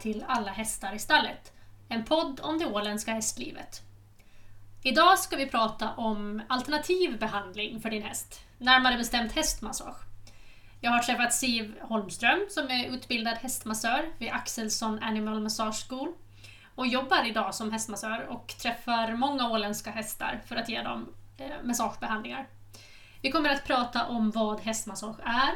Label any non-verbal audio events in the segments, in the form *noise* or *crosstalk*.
till Alla hästar i stallet. En podd om det åländska hästlivet. Idag ska vi prata om alternativ behandling för din häst, närmare bestämt hästmassage. Jag har träffat Siv Holmström som är utbildad hästmassör vid Axelsson Animal Massage School och jobbar idag som hästmassör och träffar många åländska hästar för att ge dem eh, massagebehandlingar. Vi kommer att prata om vad hästmassage är,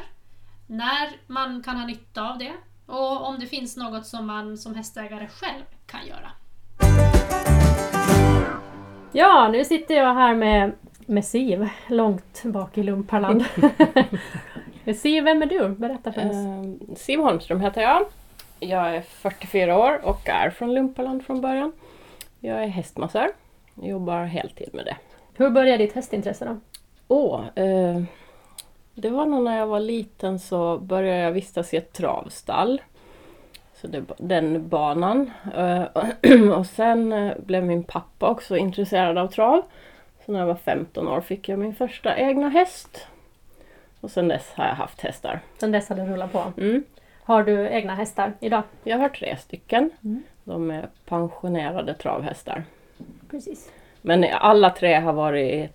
när man kan ha nytta av det och om det finns något som man som hästägare själv kan göra. Ja, nu sitter jag här med, med Siv, långt bak i Lumparland. *laughs* Siv, vem är du? Berätta för oss. Uh, Siv Holmström heter jag. Jag är 44 år och är från Lumparland från början. Jag är hästmassör. Jobbar heltid med det. Hur började ditt hästintresse då? Åh, uh, det var nog när jag var liten så började jag vistas i ett travstall. Så det, den banan. Uh, *clears throat* och sen blev min pappa också intresserad av trav. Så när jag var 15 år fick jag min första egna häst. Och sen dess har jag haft hästar. Sen dess har det rullat på? Mm. Har du egna hästar idag? Jag har tre stycken. Mm. De är pensionerade travhästar. Precis. Men alla tre har varit i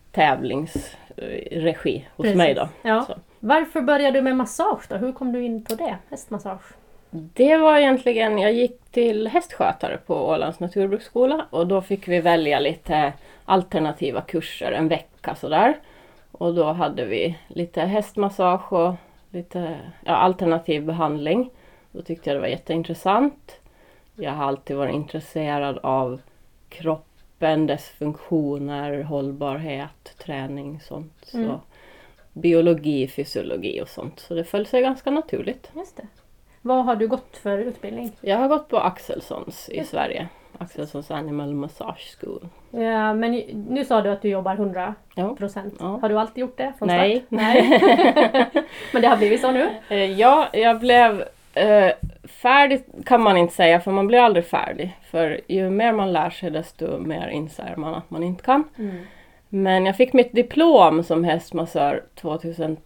tävlingsregi hos Precis. mig då. Ja. Varför började du med massage då? Hur kom du in på det? Hästmassage? Det var egentligen, jag gick till hästskötare på Ålands naturbruksskola och då fick vi välja lite alternativa kurser en vecka sådär. Och då hade vi lite hästmassage och lite ja, alternativ behandling. Då tyckte jag det var jätteintressant. Jag har alltid varit intresserad av kroppen, dess funktioner, hållbarhet, träning sånt. Mm. Så biologi, fysiologi och sånt. Så det föll sig ganska naturligt. Just det. Vad har du gått för utbildning? Jag har gått på Axelssons i Sverige. Axelssons Animal Massage School. Ja, men nu sa du att du jobbar 100 procent. Ja. Har du alltid gjort det från Nej. start? Nej. *laughs* men det har blivit så nu? Eh, ja, jag blev eh, färdig kan man inte säga för man blir aldrig färdig. För ju mer man lär sig desto mer inser man att man inte kan. Mm. Men jag fick mitt diplom som hästmassör 2003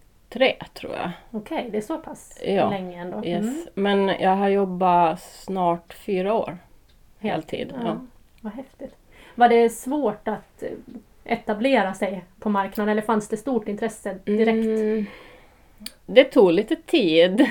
tror jag. Okej, okay, det är så pass ja. länge ändå. Yes. Mm. Men jag har jobbat snart fyra år. Heltid. Ja. ja. Vad häftigt. Var det svårt att eh, etablera sig på marknaden eller fanns det stort intresse direkt? Mm. Det tog lite tid.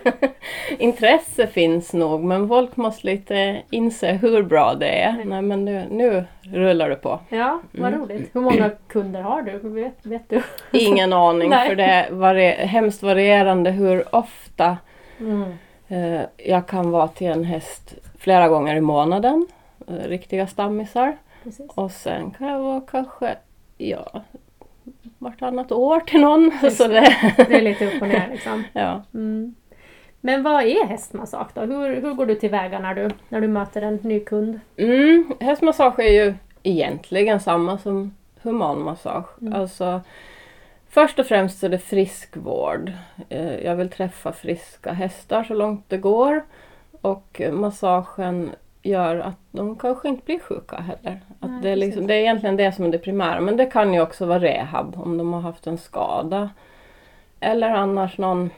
*laughs* Intresse finns nog men folk måste lite inse hur bra det är. Mm. Nej men nu, nu rullar det på. Ja, vad mm. roligt. Hur många kunder har du? Vet, vet du? Ingen *laughs* aning för det är hemskt varierande hur ofta mm. eh, jag kan vara till en häst flera gånger i månaden. Eh, riktiga stammisar. Precis. Och sen kan jag vara kanske ja, vartannat år till någon. Så det... det är lite upp och ner liksom. *laughs* ja. Mm. Men vad är hästmassage då? Hur, hur går du tillväga när du, när du möter en ny kund? Mm, hästmassage är ju egentligen samma som humanmassage. Mm. Alltså, först och främst är det friskvård. Eh, jag vill träffa friska hästar så långt det går. Och massagen gör att de kanske inte blir sjuka heller. Att Nej, det, är liksom, det är egentligen det som är det primära men det kan ju också vara rehab om de har haft en skada. Eller annars någon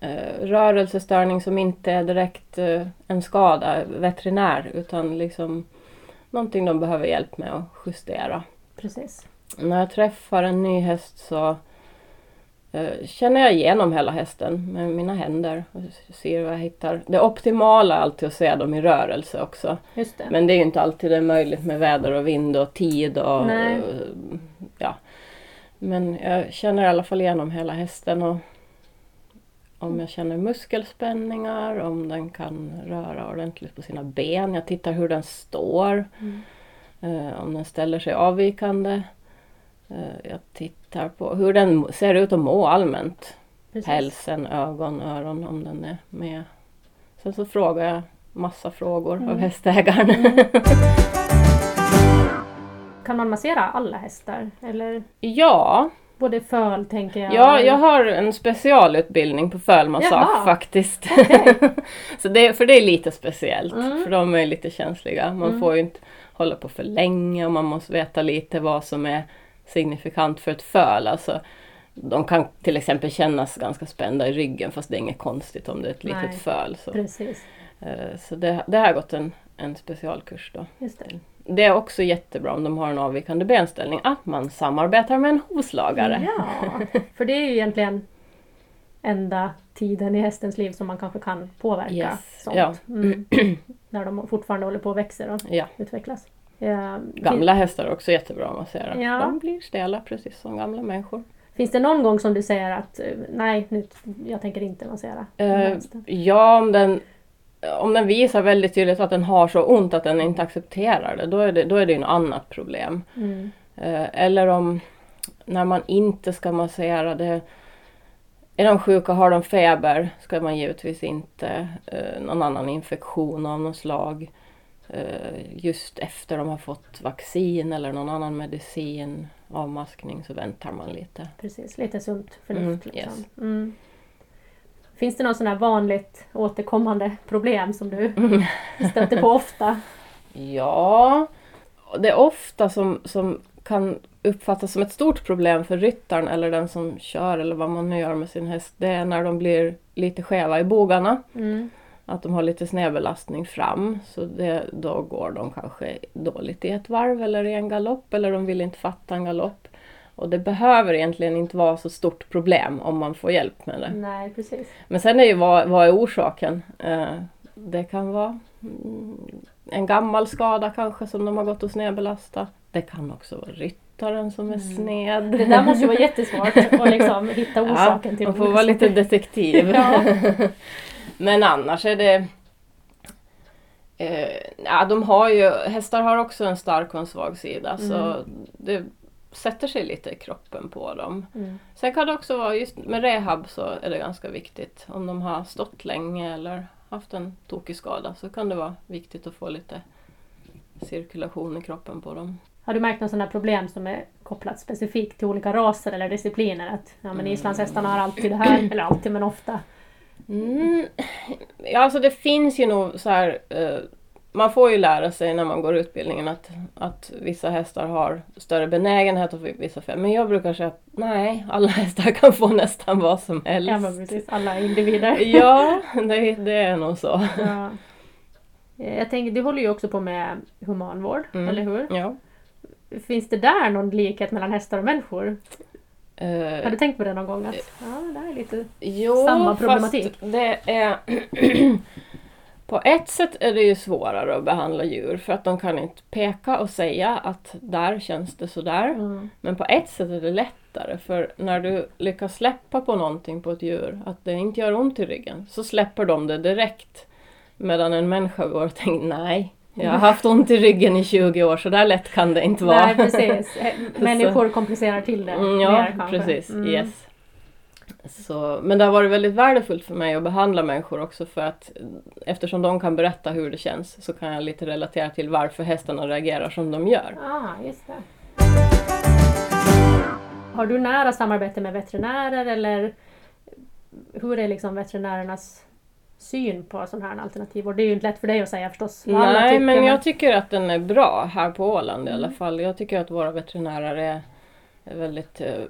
eh, rörelsestörning som inte är direkt eh, en skada, veterinär, utan liksom någonting de behöver hjälp med att justera. Precis. När jag träffar en ny häst så känner jag igenom hela hästen med mina händer och ser vad jag hittar. Det optimala är alltid att se dem i rörelse också. Det. Men det är ju inte alltid det är möjligt med väder och vind och tid och Nej. ja. Men jag känner i alla fall igenom hela hästen och om jag känner muskelspänningar, om den kan röra ordentligt på sina ben. Jag tittar hur den står. Mm. Eh, om den ställer sig avvikande. Eh, jag tittar på hur den ser ut att må allmänt. Precis. Pälsen, ögon, öron om den är med. Sen så frågar jag massa frågor mm. av hästägaren. Mm. *laughs* Kan man massera alla hästar? Eller? Ja. Både föl tänker jag. Ja, jag har en specialutbildning på fölmassage faktiskt. Okay. *laughs* så det, för det är lite speciellt. Mm. För de är lite känsliga. Man mm. får ju inte hålla på för länge och man måste veta lite vad som är signifikant för ett föl. Alltså, de kan till exempel kännas ganska spända i ryggen fast det är inget konstigt om det är ett litet föl. Så. Precis. Eh, Så det, det har jag gått en, en specialkurs då. Just det. Det är också jättebra om de har en avvikande benställning att man samarbetar med en hovslagare. Ja, *laughs* för det är ju egentligen enda tiden i hästens liv som man kanske kan påverka Yes, sånt. ja. Mm. *clears throat* När de fortfarande håller på och växer och Ja. utvecklas. Ja, Gamla hästar är också jättebra att massera. Ja. De blir stela precis som gamla människor. Finns det någon gång som du säger att eh, nej, nu, jag tänker inte massera här Eh, ja, om den, om den visar väldigt tydligt att den har så ont att den inte accepterar det, då är det, då är det något annat problem. Mm. Eh, eller om när man inte ska massera det. Är de sjuka, har de feber, ska man givetvis inte eh, någon annan infektion av något slag. Eh, just efter de har fått vaccin eller någon annan medicin, avmaskning, så väntar man lite. Precis, lite sunt förnuft. Mm, liksom. yes. mm. Finns det något sån här vanligt återkommande problem som du *laughs* stöter på ofta? Ja, det är ofta som, som kan uppfattas som ett stort problem för ryttaren eller den som kör eller vad man nu gör med sin häst. Det är när de blir lite skeva i bogarna. Mm. Att de har lite snedbelastning fram. Så det, då går de kanske dåligt i ett varv eller i en galopp eller de vill inte fatta en galopp. Och det behöver egentligen inte vara så stort problem om man får hjälp med det. Nej, precis. Men sen är ju vad, vad är orsaken? Eh, det kan vara mm, en gammal skada kanske som de har gått och snedbelasta. Det kan också vara ryttaren som är sned. Det där måste ju vara jättesvårt att liksom hitta *laughs* orsaken till Man får vara lite detektiv. *laughs* Ja. *laughs* Men annars är det... Eh, ja, de har ju, hästar har också en stark och en svag sida så det sätter sig lite i kroppen på dem. Mm. Sen kan det också vara, just med rehab så är det ganska viktigt. Om de har stått länge eller haft en tokig skada så kan det vara viktigt att få lite cirkulation i kroppen på dem. Har du märkt några sådana problem som är kopplat specifikt till olika raser eller discipliner? Att ja, men islandshästarna har alltid det här, eller alltid men ofta. Mm. Ja, alltså det finns ju nog så här... Eh, man får ju lära sig när man går utbildningen att, att vissa hästar har större benägenhet att få vissa fel. Men jag brukar säga att nej, alla *laughs* hästar kan få nästan vad som helst. Ja, men precis. Alla individer. *laughs* Ja, det, det är nog så. Ja. Eh, Jag tänker, du håller ju också på med humanvård, Mm. eller hur? Ja. Finns det där någon likhet mellan hästar och människor? Har Eh, du tänkt på det någon gång? Att, ja, det är lite... jo, samma problematik? fast det är... *clears throat* På ett sätt är det ju svårare att behandla djur för att de kan inte peka och säga att där känns det sådär. Mm. Men på ett sätt är det lättare för när du lyckas släppa på någonting på ett djur, att det inte gör ont i ryggen, så släpper de det direkt. Medan en människa går och tänker nej, jag har haft ont i ryggen i 20 år så där lätt kan det inte vara. Nej, precis. *laughs* Eh, Människor komplicerar till det Mm, ja, mer precis. Mm. Yes. Så, men det har varit väldigt värdefullt för mig att behandla människor också för att eftersom de kan berätta hur det känns så kan jag lite relatera till varför hästarna reagerar som de gör. Ah, just det. Har du nära samarbete med veterinärer eller hur är liksom veterinärernas syn på sån här alternativvård? Det är ju inte lätt för dig att säga förstås. Nej, men jag tycker att den är bra här på Åland i alla Mm. fall. Jag tycker att våra veterinärer är, väldigt eh,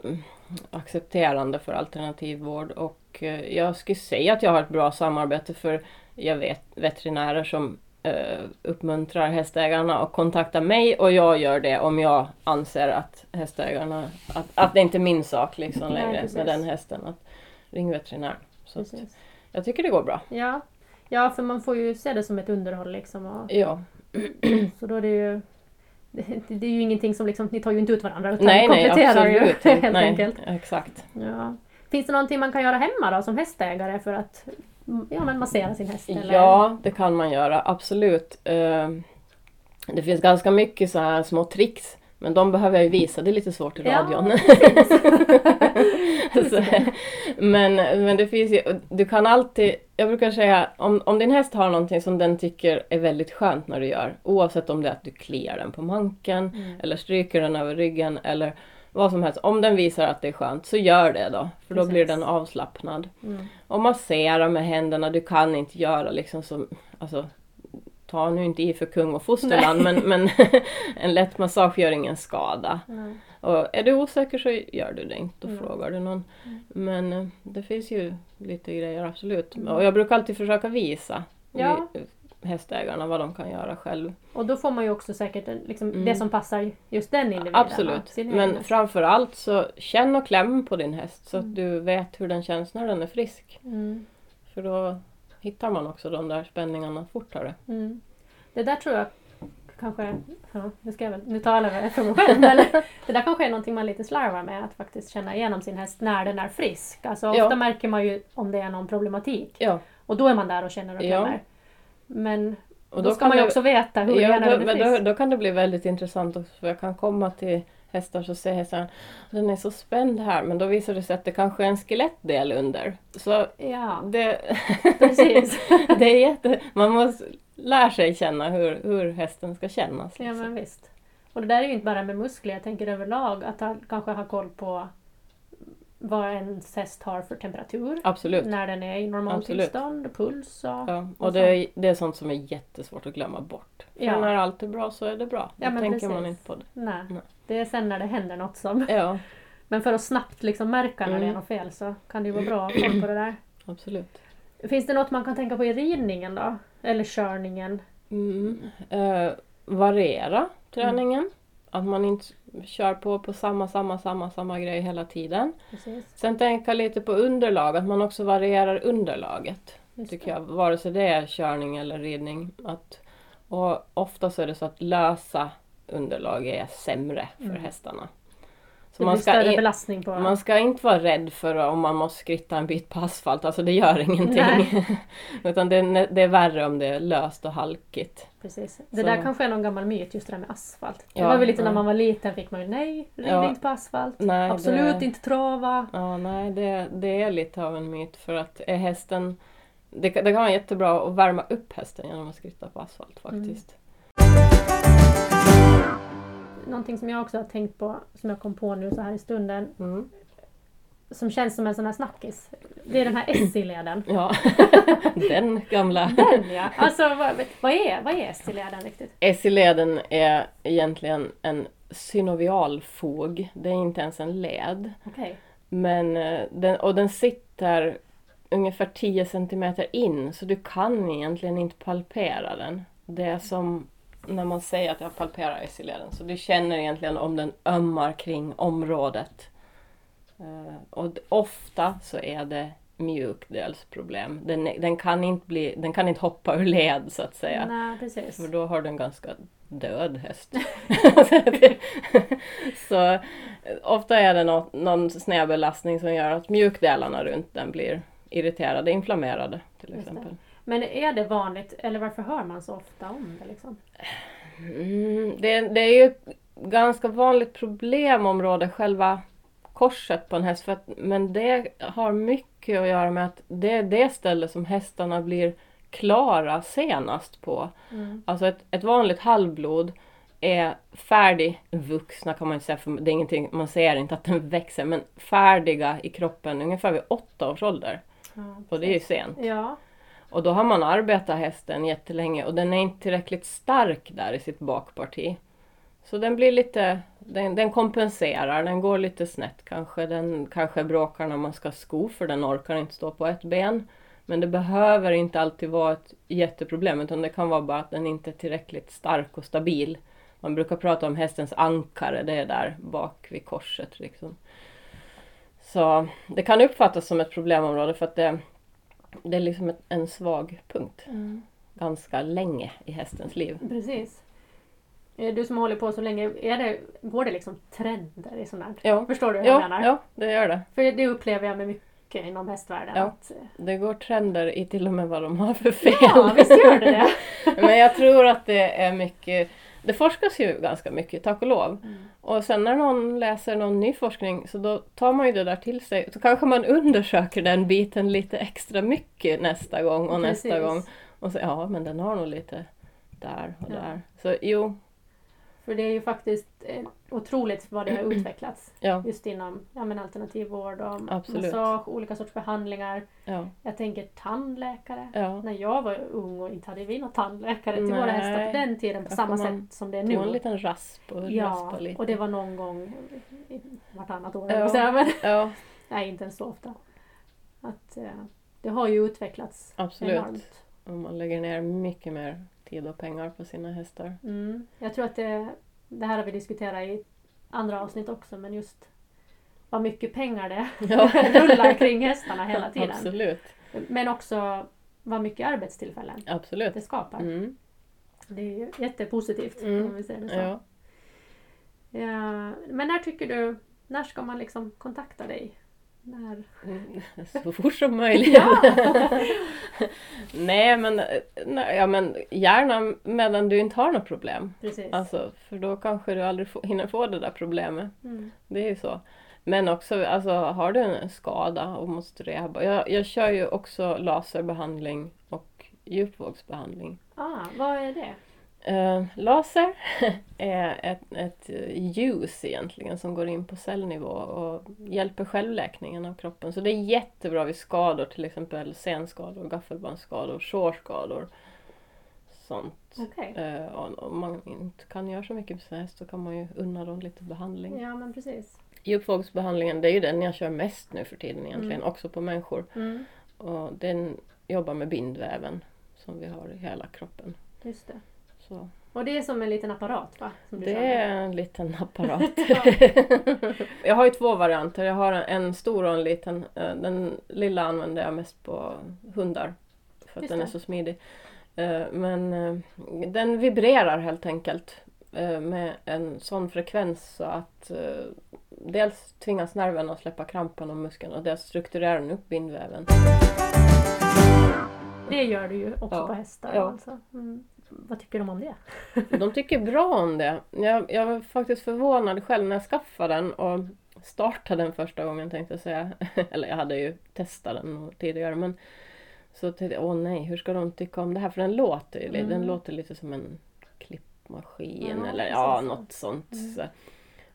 accepterande för alternativvård och eh, jag skulle säga att jag har ett bra samarbete för jag vet veterinärer som eh, uppmuntrar hästägarna att kontakta mig och jag gör det om jag anser att hästägarna, att, att det inte är min sak liksom Nej, längre precis. med den hästen. Att ring veterinär. Så. Jag tycker det går bra. Ja. ja, för man får ju se det som ett underhåll liksom. Och, Ja. *clears throat* så då är det ju det, är ju ingenting som liksom, ni tar ju inte ut varandra utan Nej, ni nej, kompletterar ju absolut *laughs* helt nej, enkelt. Exakt. Ja. Finns det någonting man kan göra hemma då som hästägare för att ja, men massera sin häst? Eller? Ja, det kan man göra, absolut. Eh, Det finns ganska mycket så här små tricks, men de behöver jag ju visa, det är lite svårt i Ja, radion. *laughs* *laughs* *laughs* så, men, men det finns ju, du kan alltid, jag brukar säga, om, om din häst har någonting som den tycker är väldigt skönt när du gör, oavsett om det är att du kliar den på manken, Mm. eller stryker den över ryggen, eller vad som helst. Om den visar att det är skönt, så gör det då, för då Precis. blir den avslappnad. Mm. Och massera med händerna, du kan inte göra liksom som, alltså ta nu inte i för kung och fosterland men, men *laughs* *laughs* en lätt massage gör ingen skada. Nej. Och är du osäker så gör du det inte, då Mm. frågar du någon. Mm. Men eh, det finns ju lite grejer absolut. Och jag brukar alltid försöka visa Ja. hästägarna vad de kan göra själv. Och då får man ju också säkert en- liksom, Mm. det som passar just den individen. Absolut. Men framför allt så känn och kläm på din häst så Mm. att du vet hur den känns när den är frisk. Mm. För då hittar man också de där spänningarna fortare. Mm. Det där tror jag kanske, ja, nu, ska jag väl, nu talar jag för mig själv, men *laughs* det där kanske är någonting man lite slarvar med, att faktiskt känna igenom sin häst när den är frisk. Alltså ofta Ja. märker man ju om det är någon problematik Ja, och då är man där och känner och klämmer. Men och då, ska man ju också veta hur ja, då, den är frisk. då, då kan det bli väldigt intressant också för jag kan komma till hästar så säger hästarna den är så spänd här men då visar det sig att det kanske är en skelettdel under. Så Ja, det, precis. *laughs* det är jätte, man måste lära sig känna hur, hur hästen ska kännas. Ja liksom. men visst. Och det där är ju inte bara med muskler, jag tänker överlag att ha, kanske ha koll på vad ens häst har för temperatur. Absolut. När den är i normaltillstånd, puls och... Ja, Och och det är, det är sånt som är jättesvårt att glömma bort. För Ja. när allt är bra så är det bra. Då Ja, men tänker man precis. inte på det. Nej. Nej. Det är sen när det händer något som... Ja, Men för att snabbt liksom märka när det är Mm. något fel så kan det ju vara bra att ha koll på det där. absolut. Finns det något man kan tänka på i ridningen då? Eller körningen? Mm. Eh, variera träningen. Att man inte kör på på samma, samma, samma, samma grej hela tiden. Precis. Sen tänka lite på underlag, att man också varierar underlaget. Just Tycker det. jag, vare sig det är körning eller ridning. Att, och ofta så är det så att lösa underlag är sämre för Mm. hästarna. Så Det man ska, större i, belastning på... man ska inte vara rädd för om man måste skritta en bit på asfalt, alltså det gör ingenting. *laughs* Utan det är, det är värre om det är löst och halkigt. Precis. Det Så- där kanske är någon gammal myt, just det där med asfalt. Det Ja, var väl lite när ja. man var liten fick man ju nej, rid Ja. inte på asfalt. Nej, Absolut det- inte trava. Ja, nej, det, det är lite av en myt för att är hästen... Det, kan- det kan vara jättebra att värma upp hästen genom att skritta på asfalt faktiskt. Någonting som jag också har tänkt på, som jag kom på nu så här i stunden, Mm. som känns som en sån här snackis. Det är den här SI-leden. *laughs* Ja, *laughs* den gamla. Den ja! Alltså vad, vad är, vad är SI-leden riktigt? SI-leden är egentligen en synovialfog. Det är inte ens en led. Okej. Men eh, den, och den sitter ungefär 10 centimeter in så du kan egentligen inte palpera den. Det är som när man säger att jag palperar SI-leden så du känner egentligen om den ömmar kring området. Eh, och ofta så är det mjukdelsproblem. Den, den, kan inte bli, den kan inte hoppa ur led så att säga. Nej, precis. För då har du en ganska död häst. *laughs* *laughs* så eh, ofta är det något, någon snedbelastning som gör att mjukdelarna runt den blir irriterade, inflammerade till exempel. Men är det vanligt, eller varför hör man så ofta om det liksom? Mm, det, det är ju ett ganska vanligt problemområde, själva korset på en häst. För att, men det har mycket att göra med att det är det ställe som hästarna blir klara senast på. Mm. Alltså ett, ett vanligt halvblod är färdigvuxna kan man inte säga, för det är ingenting, man ser inte att den växer, men färdiga i kroppen ungefär vid åtta års ålder. Ja, Och det är ju sent. Ja, och då har man arbetat hästen jättelänge och den är inte tillräckligt stark där i sitt bakparti. Så den blir lite, den, den kompenserar, den går lite snett kanske. Den kanske bråkar när man ska sko för den orkar inte stå på ett ben. Men det behöver inte alltid vara ett jätteproblem utan det kan vara bara att den inte är tillräckligt stark och stabil. Man brukar prata om hästens ankare, det är där bak vid korset. Liksom. Så det kan uppfattas som ett problemområde för att det, det är liksom ett, en svag punkt mm. ganska länge i hästens liv. precis. Du som hållit på så länge, är det, går det liksom trender i sånt här? Ja, Förstår du hur jag ja, menar? ja det gör det. För det upplever jag med mycket inom hästvärlden. Ja. Att, eh, Det går trender i till och med vad de har för fel. ja, visst gör det det. *laughs* Men jag tror att det är mycket det forskas ju ganska mycket, tack och lov. Mm. Och sen när någon läser någon ny forskning så då tar man ju det där till sig. Så kanske man undersöker den biten lite extra mycket nästa gång och nästa Precis. gång. Och så ja, men den har nog lite där och Ja. där. Så jo, För det är ju faktiskt eh, otroligt vad det har *clears throat* utvecklats. ja, Just inom ja, men alternativ vård och Absolut. massage, olika sorts behandlingar. ja, Jag tänker tandläkare. ja. När jag var ung och inte hade vi någon tandläkare till våra Nej. hästar på den tiden på Där samma sätt som det är Nu. En liten rasp och Ja, lite. och det var någon gång vartannat år. Ja. Ja. Säga, men, Ja, *laughs* nej, inte ens så ofta. Att, eh, det har ju utvecklats absolut. enormt. Och man lägger ner mycket mer tid och pengar på sina hästar. Mm. Jag tror att det, det här har vi diskuterat i andra avsnitt också men just vad mycket pengar det *laughs* Ja. *laughs* rullar kring hästarna hela tiden. Absolut. Men också vad mycket arbetstillfällen Absolut. det skapar. Mm. Det är ju jättepositivt Mm. om vi säger det så. Ja. Ja, men när tycker du, när ska man liksom kontakta dig? När? Mm, Så fort som möjligt. Ja. *laughs* nej, men, nej, ja, men gärna medan du inte har något problem. Precis. Alltså, för då kanske du aldrig få, hinner få det där problemet. Mm. Det är ju så. Men också, alltså, har du en skada och måste rehabba. Jag, jag kör ju också laserbehandling och djupvågsbehandling. Ah, vad är det? Eh, laser *laughs* är ett, ett ljus egentligen som går in på cellnivå och hjälper självläkningen av kroppen. Så det är jättebra vid skador, till exempel senskador, gaffelbandsskador, sårskador. Sånt. Okej. Eh, och om man inte kan göra så mycket med sin häst så kan man ju unna dem lite behandling. Ja men precis. Djupvågsbehandlingen det är ju den jag kör mest nu för tiden egentligen, Mm. också på människor. Mm. Och den jobbar med bindväven som vi har i hela kroppen. Just det. Så. Och det är som en liten apparat va? Det är en liten *laughs* apparat. Ja. *laughs* jag har ju två varianter. Jag har en stor och en liten. Eh, Den lilla använder jag mest på hundar. För att Just den är det. så smidig. Eh, Men eh, den vibrerar helt enkelt med en sån frekvens så att dels tvingas nerven att släppa krampen och muskeln och dels strukturerar den upp bindväven. Det gör du ju också Ja. på hästar. Ja. Alltså. Mm. Vad tycker de om det? *laughs* De tycker bra om det. Jag, jag var faktiskt förvånad själv när jag skaffade den och startade den första gången tänkte jag säga. *laughs* Eller jag hade ju testat den tidigare men så tänkte jag, åh nej, hur ska de tycka om det här? För den låter ju, Mm. den låter lite som en klippmaskin Ja, eller ja, något sånt. Mm.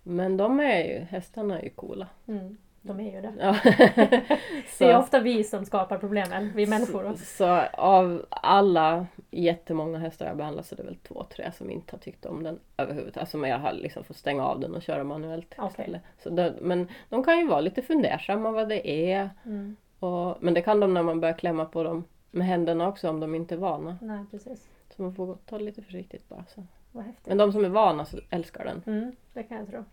Men de är ju, hästarna är ju coola. Mm. De är ju det. Ja. *laughs* Det är ofta vi som skapar problemen, vi människor. Så, så av alla jättemånga hästar jag behandlat så är det väl två, tre som inte har tyckt om den överhuvudtaget. Alltså men jag har liksom fått stänga av den och köra manuellt Okej. istället. Så det, men de kan ju vara lite fundersamma vad det är. Mm. Och, men det kan de när man börjar klämma på dem med händerna också om de inte är vana. Nej, precis. Så man får ta det lite försiktigt bara. Så. Men de som är vana så älskar den. Mm, det kan jag tro.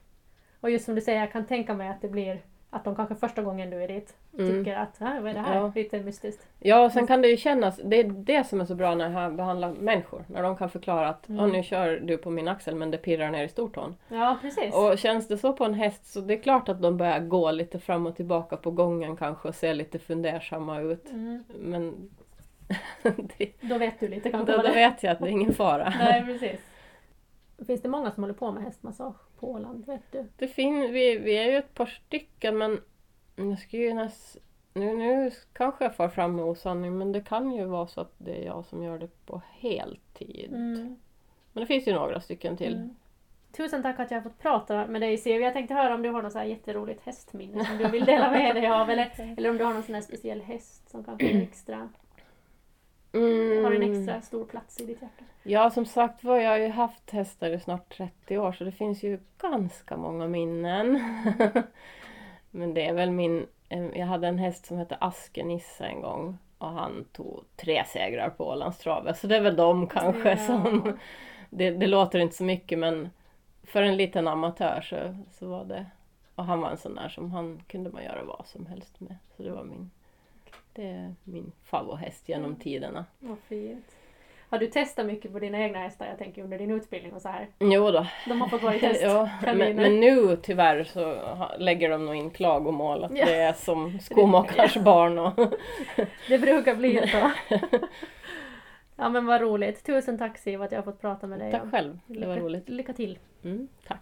Och just som du säger, jag kan tänka mig att det blir att de kanske första gången du är dit Mm. tycker att "Ah, vad är det här? Ja. Lite mystiskt. Ja, och sen kan det ju kännas, det är det som är så bra när jag behandlar människor. När de kan förklara att Mm. "Åh, nu kör du på min axel men det pirrar ner i stortån. Ja, precis. Och känns det så på en häst så det är klart att de börjar gå lite fram och tillbaka på gången kanske och se lite fundersamma ut. Mm, Men *laughs* det, då vet du lite kanske då, då vet jag att det är ingen fara. Nej, *laughs* precis. Finns det många som håller på med hästmassage Åland? Vet du? Det fin, vi, vi är ju ett par stycken men jag ska ju näs, nu, nu kanske jag far fram med osanning men det kan ju vara så att det är jag som gör det på heltid. Mm. Men det finns ju några stycken till. Mm. Tusen tack att jag har fått prata med dig Siv. Jag tänkte höra om du har något så här jätteroligt hästminne som du vill dela med dig av eller, *laughs* eller om du har någon sån här speciell häst som kanske *clears throat* är extra, Mm. har en extra stor plats i ditt hjärta. Ja, som sagt var, jag har ju haft hästar i snart 30 år så det finns ju ganska många minnen. *laughs* Men det är väl min... eh, Jag hade en häst som hette Askenisse en gång och han tog tre segrar på Ålandstravet. Så det är väl de kanske Ja. som... *laughs* Det, det låter inte så mycket men för en liten amatör så, så var det... Och han var en sån där som han kunde man göra vad som helst med. Så det var min... Det är min favoritthäst genom Mm. tiderna. Vad fint. Har du testat mycket på dina egna hästar? Jag tänker under din utbildning och så här. Jo då, De har fått vara i *laughs* test. ja, men, men nu tyvärr så lägger de nog in klagomål att Ja. det är som *laughs* skomakars barn. Och, *laughs* Det brukar bli så. Ja men vad roligt. Tusen tack Siv att jag har fått prata med dig. tack själv, det var lycka, roligt. Lycka till. Mm, tack.